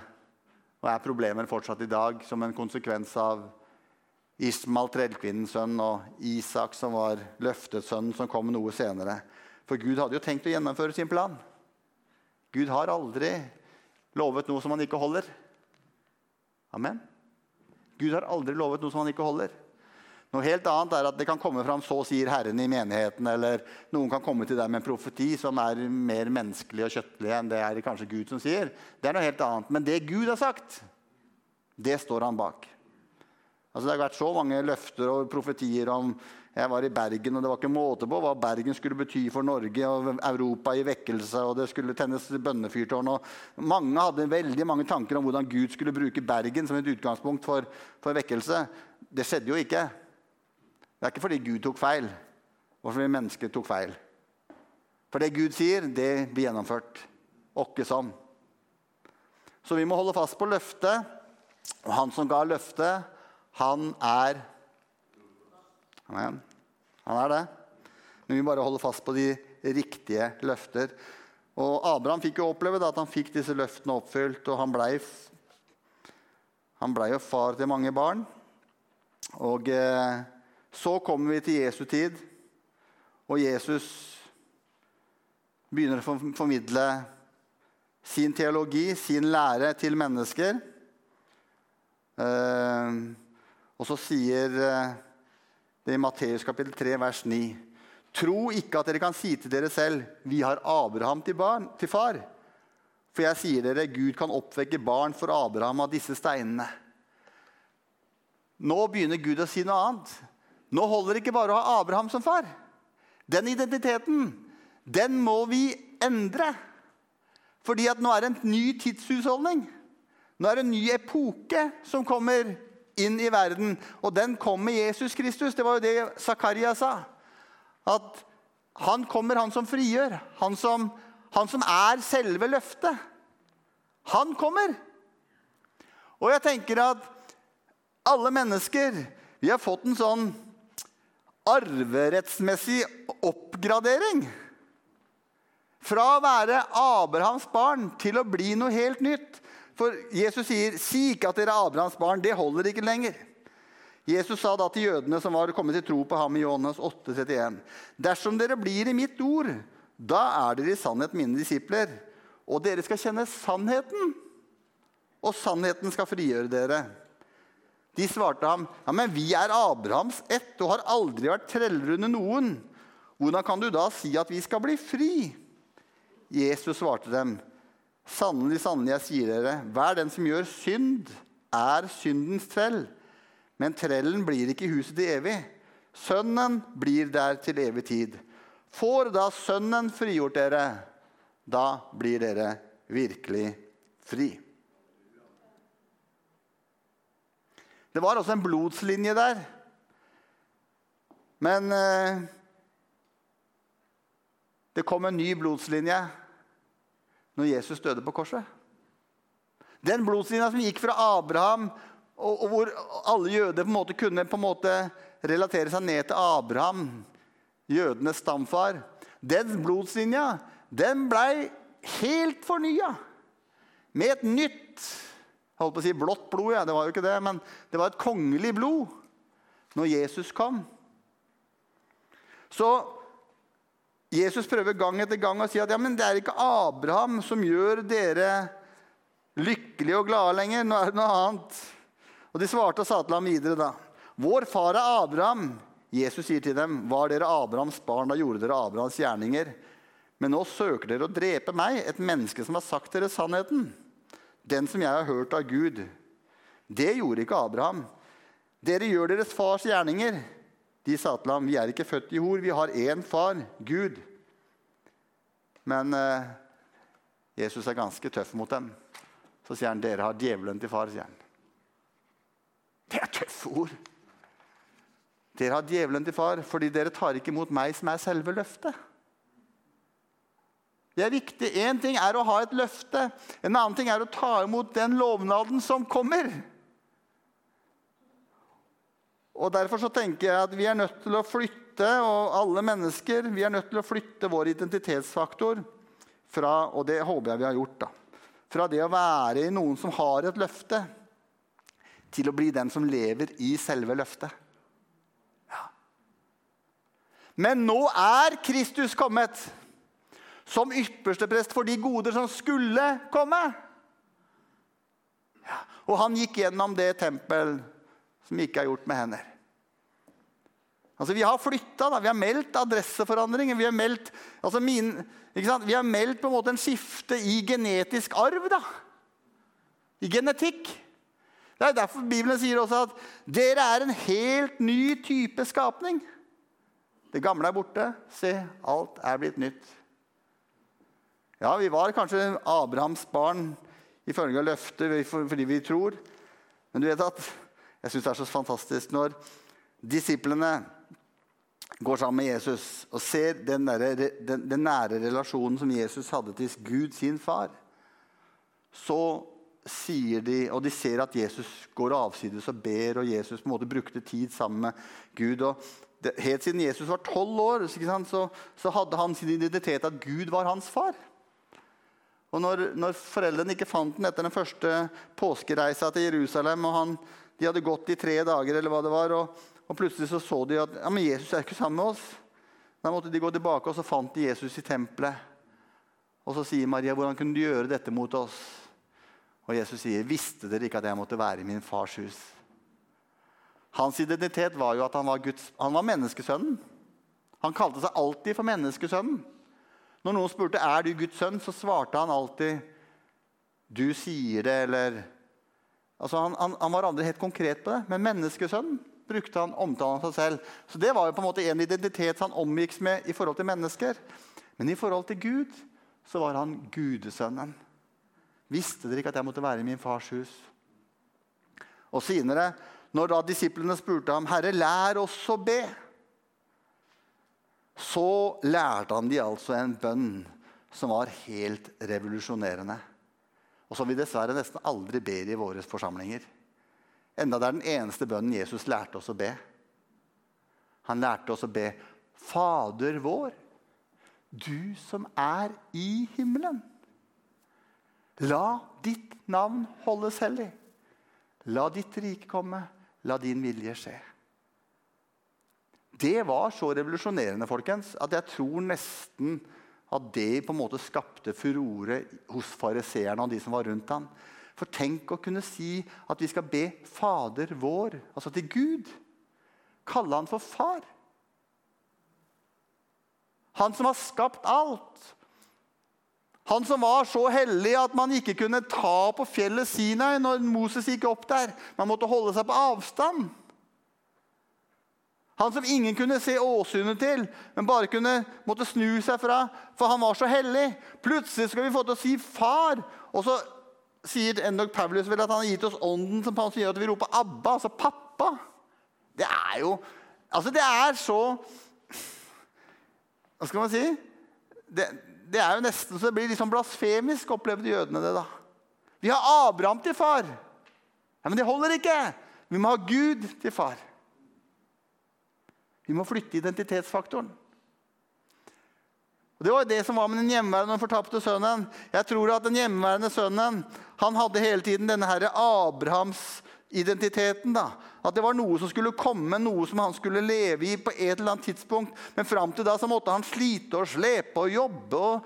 S2: Og er problemer fortsatt i dag som en konsekvens av Ismael, trellkvinnens sønn, og Isak, som var løftets sønn, som kom noe senere. For Gud hadde jo tenkt å gjennomføre sin plan. Gud har aldri lovet noe som han ikke holder. Amen. Gud har aldri lovet noe som han ikke holder. Noe helt annet er at det kan komme fram 'så sier Herren' i menigheten, eller noen kan komme til deg med en profeti som er mer menneskelig og kjøttlig enn det er kanskje Gud som sier. Det er noe helt annet. Men det Gud har sagt, det står han bak. Altså, det har vært så mange løfter og profetier om jeg var i Bergen, og det var ikke måte på hva Bergen skulle bety for Norge og Europa i vekkelse. og Det skulle tennes bønnefyrtårn. og Mange hadde veldig mange tanker om hvordan Gud skulle bruke Bergen som et utgangspunkt for, for vekkelse. Det skjedde jo ikke. Det er ikke fordi Gud tok feil, og fordi mennesker tok feil. For det Gud sier, det blir gjennomført. Åkke sånn. Så vi må holde fast på løftet. Og han som ga løftet, han er Amen. Han er det. Men vi bare holder fast på de riktige løfter. Og Abraham fikk jo oppleve at han fikk disse løftene oppfylt, og han blei ble jo far til mange barn. Og eh, så kommer vi til Jesu tid, og Jesus begynner å formidle sin teologi, sin lære, til mennesker. Eh, og så sier eh, det er i Matteus kapittel 3, vers 9. Tro ikke at dere kan si til dere selv, 'Vi har Abraham til, barn, til far'. For jeg sier dere, Gud kan oppvekke barn for Abraham av disse steinene. Nå begynner Gud å si noe annet. Nå holder det ikke bare å ha Abraham som far. Den identiteten, den må vi endre. Fordi at nå er det en ny tidshusholdning. Nå er det en ny epoke som kommer inn i verden. Og den kom med Jesus Kristus. Det var jo det Zakaria sa. At han kommer, han som frigjør. Han som, han som er selve løftet. Han kommer. Og jeg tenker at alle mennesker Vi har fått en sånn arverettsmessig oppgradering. Fra å være Abrahams barn til å bli noe helt nytt. For Jesus sier, 'Si ikke at dere er Abrahams barn.' Det holder ikke lenger. Jesus sa da til jødene som var kommet til tro på ham i Johannes 8,31.: Dersom dere blir i mitt ord, da er dere i sannhet mine disipler. Og dere skal kjenne sannheten, og sannheten skal frigjøre dere. De svarte ham, ja, men vi er Abrahams ett og har aldri vært treller under noen. Hvordan kan du da si at vi skal bli fri? Jesus svarte dem, Sannelig, sannelig, jeg sier dere, hver den som gjør synd, er syndens trell. Men trellen blir ikke i huset til evig. Sønnen blir der til evig tid. Får da Sønnen frigjort dere, da blir dere virkelig fri. Det var også en blodslinje der. Men eh, det kom en ny blodslinje når Jesus døde på korset. Den blodslinja som gikk fra Abraham, og, og hvor alle jøder på en måte kunne på en måte relatere seg ned til Abraham, jødenes stamfar, den blodslinja den blei helt fornya. Med et nytt jeg holdt på å si blått blod, ja. det var jo ikke det, men det var et kongelig blod når Jesus kom. Så Jesus prøver gang etter gang å si at ja, men det er ikke Abraham som gjør dere lykkelige og glade lenger. Nå er det noe annet. Og De svarte og sa til ham videre da. Vår far er Abraham. Jesus sier til dem, var dere Abrahams barn, da gjorde dere Abrahams gjerninger. Men nå søker dere å drepe meg, et menneske som har sagt dere sannheten. den som jeg har hørt av Gud. Det gjorde ikke Abraham. Dere gjør deres fars gjerninger. De sa til ham, vi er ikke født i hor, vi har én far, Gud. Men eh, Jesus er ganske tøff mot dem. Så sier han, dere har djevelen til far. sier han. Det er tøffe ord. Dere har djevelen til far fordi dere tar ikke imot meg, som er selve løftet. Det er viktig. Én ting er å ha et løfte. En annen ting er å ta imot den lovnaden som kommer. Og Derfor så tenker jeg at vi er nødt til å flytte, og alle mennesker vi er nødt til å flytte vår identitetsfaktor fra og det håper jeg vi har gjort da, fra det å være i noen som har et løfte, til å bli den som lever i selve løftet. Ja. Men nå er Kristus kommet som ypperste prest for de goder som skulle komme. Ja. Og han gikk gjennom det tempel som ikke er gjort med hender. Altså, Vi har flytta, vi har meldt adresseforandringer. Vi har meldt, altså min, vi har meldt på en måte en skifte i genetisk arv. da. I genetikk. Det er derfor Bibelen sier også at dere er en helt ny type skapning. Det gamle er borte. Se, alt er blitt nytt. Ja, vi var kanskje Abrahams barn ifølge løftet fordi vi tror. Men du vet at jeg syns det er så fantastisk når disiplene går sammen med Jesus og ser den, der, den, den, nære relasjonen som Jesus hadde til Gud, sin far, så sier de, og de ser at Jesus går avsides og ber, og Jesus på en måte brukte tid sammen med Gud. og det, Helt siden Jesus var tolv år, så, så, hadde han sin identitet at Gud var hans far. Og når, når foreldrene ikke fant den etter den første påskereisa til Jerusalem, og han de hadde gått i tre dager, eller hva det var, og, og plutselig så, så de at ja, men Jesus er ikke sammen med oss. Da måtte de gå tilbake, og så fant de Jesus i tempelet. Og så sier Maria, 'Hvordan kunne du gjøre dette mot oss?' Og Jesus sier, 'Visste dere ikke at jeg måtte være i min fars hus?' Hans identitet var jo at han var, Guds, han var menneskesønnen. Han kalte seg alltid for menneskesønnen. Når noen spurte er du Guds sønn, så svarte han alltid 'Du sier det', eller Altså, han, han, han, var aldri helt konkret på det, men menneskesønn brukte han omtalen av seg selv. Så Det var jo på en måte en identitet han omgikk med i forhold til mennesker. Men i forhold til Gud så var han gudesønnen. Visste dere ikke at jeg måtte være i min fars hus? Og senere, når da disiplene spurte ham, 'Herre, lær oss å be', så lærte han de altså en bønn som var helt revolusjonerende og som vi dessverre nesten aldri ber i våre forsamlinger. Enda det er den eneste bønnen Jesus lærte oss å be. Han lærte oss å be Fader vår, du som er i himmelen. La ditt navn holdes hellig. La ditt rike komme. La din vilje skje. Det var så revolusjonerende folkens, at jeg tror nesten at det på en måte skapte furore hos fariseerne og de som var rundt ham. For tenk å kunne si at vi skal be Fader vår, altså til Gud. Kalle han for far. Han som har skapt alt. Han som var så hellig at man ikke kunne ta på fjellet Sinai når Moses gikk opp der. Man måtte holde seg på avstand. Han som ingen kunne se åsynet til, men bare kunne måtte snu seg fra, for han var så hellig. Plutselig skal vi få til å si 'far'. Og så sier endog Paulus vel at han har gitt oss ånden som han gjør at vi roper 'Abba', altså pappa. Det er jo Altså, det er så Hva skal man si? Det, det er jo nesten så det blir liksom blasfemisk, opplevde jødene det. da. Vi har Abraham til far. Ja, Men det holder ikke. Vi må ha Gud til far. Vi må flytte identitetsfaktoren. Og Det var det som var med den hjemmeværende og fortapte sønnen. Jeg tror at Den hjemmeværende sønnen han hadde hele tiden denne her Abrahams-identiteten. da. At det var noe som skulle komme, noe som han skulle leve i på et eller annet tidspunkt. Men fram til da så måtte han slite og slepe og jobbe og,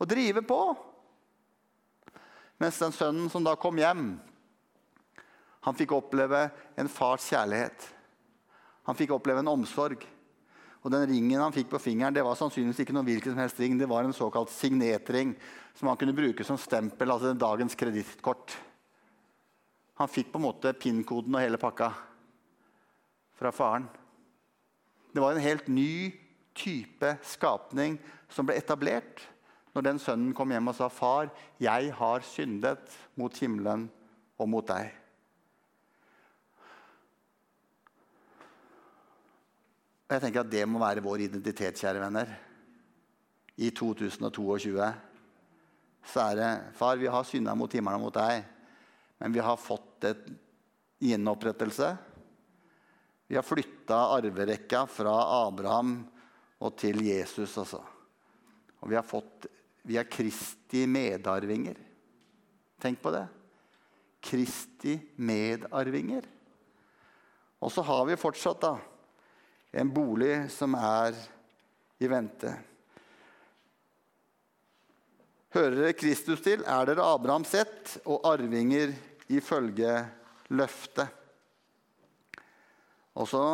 S2: og drive på. Mens den sønnen som da kom hjem, han fikk oppleve en fars kjærlighet. Han fikk oppleve en omsorg. Og den ringen han fikk på fingeren, det var sannsynligvis ikke noen hvilken som helst ring. Det var en såkalt signetring som han kunne bruke som stempel, altså dagens kredittkort. Han fikk på en måte PIN-koden og hele pakka fra faren. Det var en helt ny type skapning som ble etablert når den sønnen kom hjem og sa, 'Far, jeg har syndet mot himmelen og mot deg.' Og jeg tenker at Det må være vår identitet, kjære venner. I 2022 så er det Far, vi har synda mot himmelen og mot deg, men vi har fått et gjenopprettelse. Vi har flytta arverekka fra Abraham og til Jesus, altså. Og vi har fått Vi er Kristi medarvinger. Tenk på det. Kristi medarvinger. Og så har vi fortsatt, da en bolig som er i vente. Hører dere Kristus til, er dere Abrahams ett og arvinger ifølge løftet. Og så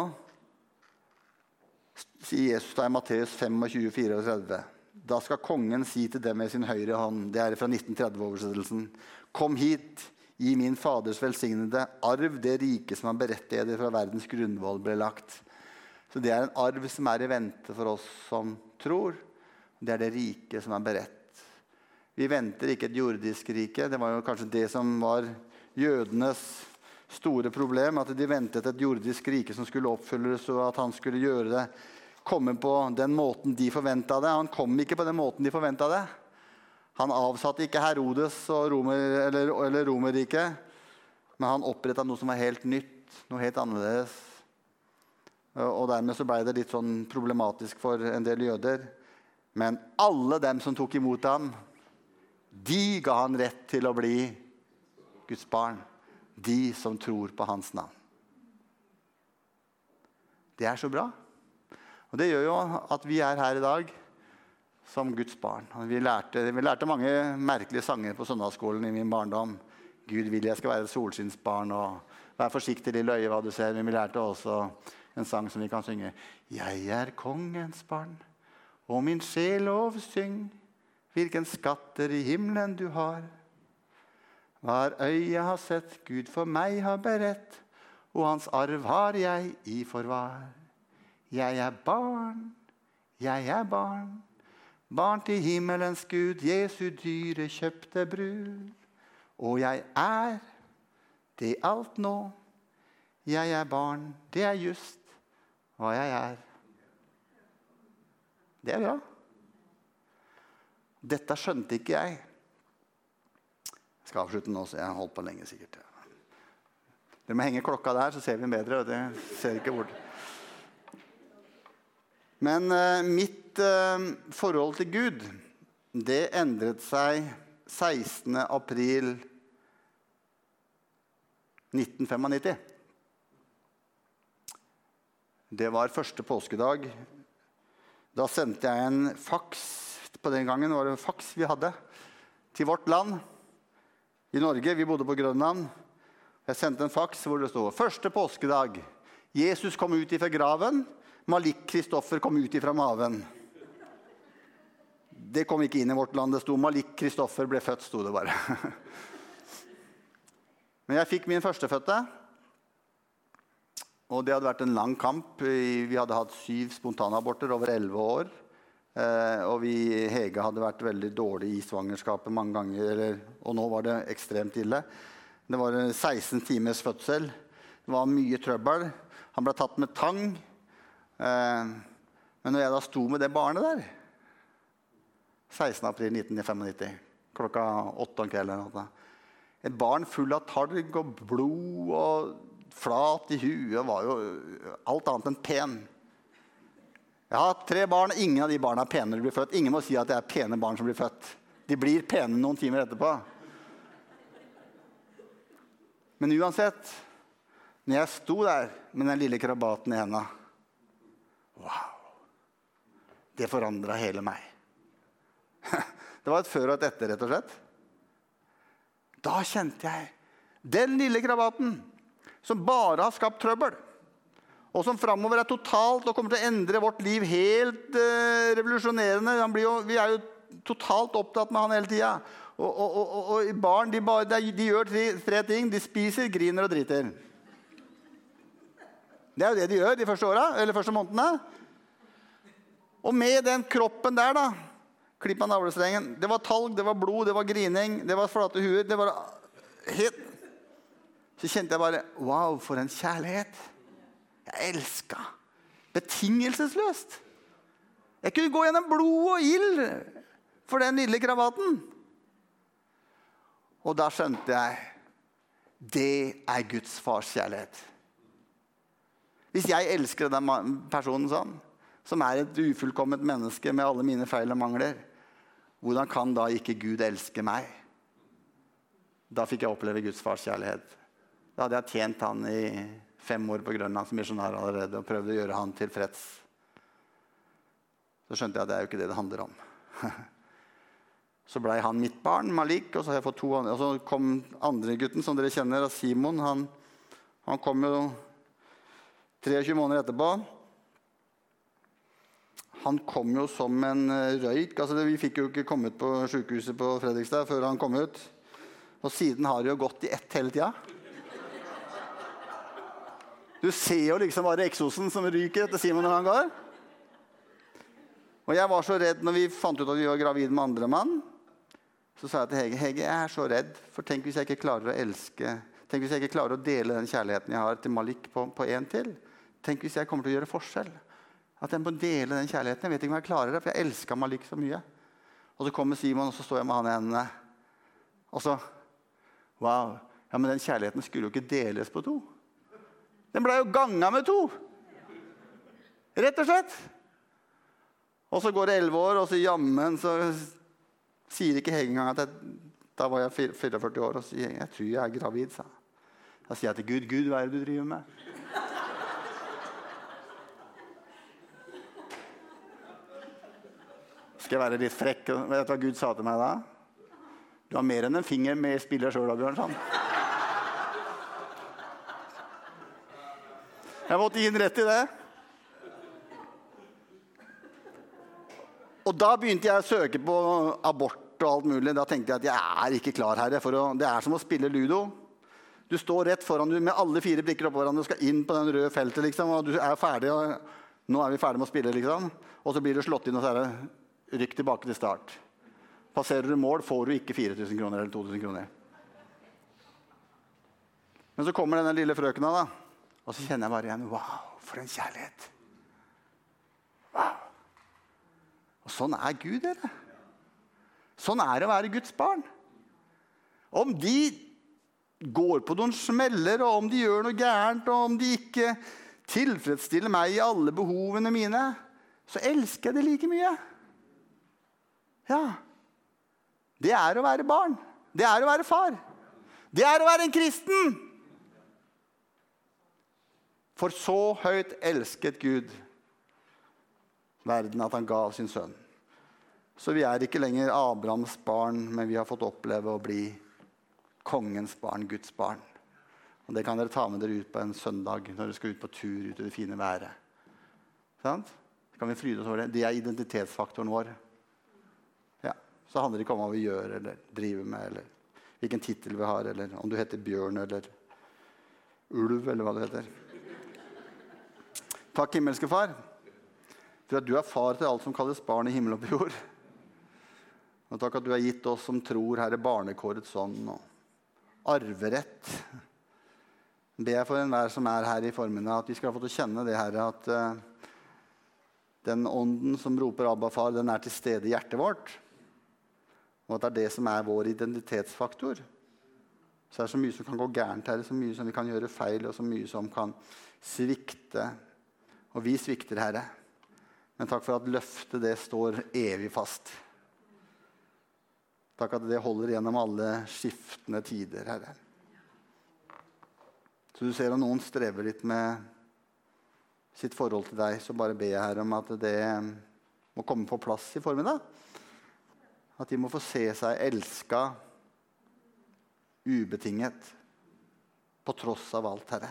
S2: sier Jesus da i Matteus 25, 34. Da skal kongen si til dem med sin høyre hånd Det er fra 1930-oversettelsen. Kom hit, gi min Faders velsignede arv det rike som han berettiget fra verdens grunnvoll ble lagt. Så det er en arv som er i vente for oss som tror. Det er det rike som er beredt. Vi venter ikke et jordisk rike. Det var jo kanskje det som var jødenes store problem. At de ventet et jordisk rike som skulle oppfylles, og at han skulle gjøre det komme på den måten de forventa det. Han kom ikke på den måten de forventa det. Han avsatte ikke Herodes Romer, eller, eller Romerriket, men han oppretta noe som var helt nytt, noe helt annerledes. Og dermed så ble det litt sånn problematisk for en del jøder. Men alle dem som tok imot ham, de ga han rett til å bli Guds barn. De som tror på hans navn. Det er så bra. Og det gjør jo at vi er her i dag som Guds barn. Vi lærte, vi lærte mange merkelige sanger på søndagsskolen i min barndom. Gud vil jeg skal være et solskinnsbarn og vær forsiktig, lille øye, hva du ser. Men vi lærte også en sang som vi kan synge. Jeg er kongens barn, og min sjel lovsyng. Hvilken skatter i himmelen du har. Hver øye har sett, Gud for meg har beredt, og hans arv har jeg i forvar. Jeg er barn, jeg er barn, barn til himmelens Gud, Jesu dyre kjøpte brud. Og jeg er det alt nå. Jeg er barn, det er just hva jeg er. Det er bra. Dette skjønte ikke jeg. Jeg skal avslutte nå, så jeg har holdt på lenge sikkert. Dere må henge klokka der, så ser vi bedre. og det ser ikke bort. Men uh, mitt uh, forhold til Gud, det endret seg 16. april 1995. Det var første påskedag. Da sendte jeg en faks på den gangen var det en faks vi hadde, til vårt land i Norge. Vi bodde på Grønland. Jeg sendte en faks hvor det stod 'Første påskedag'. Jesus kom ut ifra graven. Malik Kristoffer kom ut ifra maven. Det kom ikke inn i vårt land. Det sto 'Malik Kristoffer ble født'. Sto det bare. Men jeg fikk min førstefødte. Og det hadde vært en lang kamp. Vi hadde hatt syv spontanaborter over elleve år. Eh, og vi, Hege hadde vært veldig dårlig i svangerskapet mange ganger. Eller, og nå var det ekstremt ille. Det var 16 times fødsel. Det var mye trøbbel. Han ble tatt med tang. Eh, men når jeg da sto med det barnet der 16.4.1995, klokka åtte om kvelden Et barn full av talg og blod og flat i huet, var jo alt annet enn pen. Jeg har tre barn. Ingen av de barna er pene når de blir født. Ingen må si at det er pene barn som blir født. De blir pene noen timer etterpå. Men uansett, når jeg sto der med den lille krabaten i henda Wow! Det forandra hele meg. Det var et før og et etter, rett og slett. Da kjente jeg den lille krabaten som bare har skapt trøbbel. og som framover er totalt og kommer til å endre vårt liv helt eh, revolusjonerende. Jo, vi er jo totalt opptatt med han hele tida. Og, og, og, og, barn de, bare, de gjør tre, tre, ting. De spiser, griner og driter. Det er jo det de gjør de første årene, eller første månedene. Og med den kroppen der, da Klipp av navlestrengen. Det var talg, det var blod, det var grining, det var flate huer. Det var helt Så kjente jeg bare Wow, for en kjærlighet. Jeg elska. Betingelsesløst. Jeg kunne gå gjennom blod og ild for den lille kravaten. Og da skjønte jeg det er Guds fars kjærlighet. Hvis jeg elsker den personen sånn, som er et ufullkomment menneske med alle mine feil og mangler, hvordan kan da ikke Gud elske meg? Da fikk jeg oppleve Guds fars kjærlighet. Da hadde jeg tjent han i fem år på Grønland som misjonær allerede og prøvde å gjøre han tilfreds. Så skjønte jeg at det er jo ikke det det handler om. Så blei han mitt barn, Malik, og så, andre, og så kom andre gutten, som dere kjenner, Simon. Han, han kom jo 23 måneder etterpå. Han kom jo som en eh, røyk. altså Vi fikk jo ikke kommet på sykehuset på Fredrikstad før han kom ut. Og siden har det jo gått i ett hele tida. Du ser jo liksom bare eksosen som ryker etter Simon når han går. Og jeg var så redd når vi fant ut at vi var gravid med andre mann. Så sa jeg til Hege Hege, jeg er så redd, for tenk hvis jeg ikke klarer å elske Tenk hvis jeg ikke klarer å dele den kjærligheten jeg har til Malik, på, på en til. Tenk hvis jeg kommer til å gjøre forskjell. At jeg må dele den kjærligheten. Jeg vet ikke om jeg klarer det, for jeg elska Malik så mye. Og så kommer Simon, og så står jeg med han i hendene. Og så Wow. Ja, Men den kjærligheten skulle jo ikke deles på to. Den ble jo ganga med to. Rett og slett. Og så går det elleve år, og så jammen så sier ikke Hege engang at jeg, da var jeg 44 år og sier jeg tror jeg er gravid. sa Da sier jeg til Gud, Gud, hva er det du driver med? Skal jeg være litt frekk? Vet du hva Gud sa til meg da? Du har mer enn en finger med spillet sjøl, Bjørnson. Jeg måtte gi ham rett i det. Og da begynte jeg å søke på abort og alt mulig. Da tenkte jeg at jeg er ikke klar, herre. Å, det er som å spille ludo. Du står rett foran du med alle fire brikker oppå hverandre og skal inn på den røde feltet. liksom, og du er ferdig, og nå er vi ferdig med å spille, liksom. Og så blir du slått inn, og så er det rykk tilbake til start. Passerer du mål, får du ikke 4000 kroner eller 2000 kroner. Men så kommer denne lille frøkena, da. Og så kjenner jeg bare igjen Wow, for en kjærlighet. Wow. Og sånn er Gud, dere. Sånn er det å være Guds barn. Om de går på noen smeller, og om de gjør noe gærent, og om de ikke tilfredsstiller meg i alle behovene mine, så elsker jeg det like mye. Ja. Det er å være barn. Det er å være far. Det er å være en kristen. For så høyt elsket Gud verden at han ga sin sønn. Så vi er ikke lenger Abrahams barn, men vi har fått oppleve å bli kongens barn, Guds barn. Og Det kan dere ta med dere ut på en søndag når dere skal ut på tur ut i det fine været. Sant? Så kan vi fryde oss over Det Det er identitetsfaktoren vår. Ja. Så handler det ikke om hva vi gjør eller driver med, eller hvilken tittel vi har, eller om du heter Bjørn eller Ulv, eller hva det heter. Takk, himmelske Far for at du er far til alt som kalles barn i himmel og på jord. Og takk at du har gitt oss som tror, Herre, barnekårets ånd og arverett. Be jeg for enhver som er her i formiddag, at vi skal få til å kjenne det, Herre, at uh, den ånden som roper 'Abba, far', den er til stede i hjertet vårt. Og at det er det som er vår identitetsfaktor. Så det er så mye som kan gå gærent, Herre, så mye som vi kan gjøre feil, og så mye som kan svikte. Og vi svikter, Herre. Men takk for at løftet det står evig fast. Takk at det holder gjennom alle skiftende tider, Herre. Så du ser om noen strever litt med sitt forhold til deg, så bare ber jeg Herre om at det må komme på plass i formiddag. At de må få se seg elska ubetinget på tross av alt, Herre.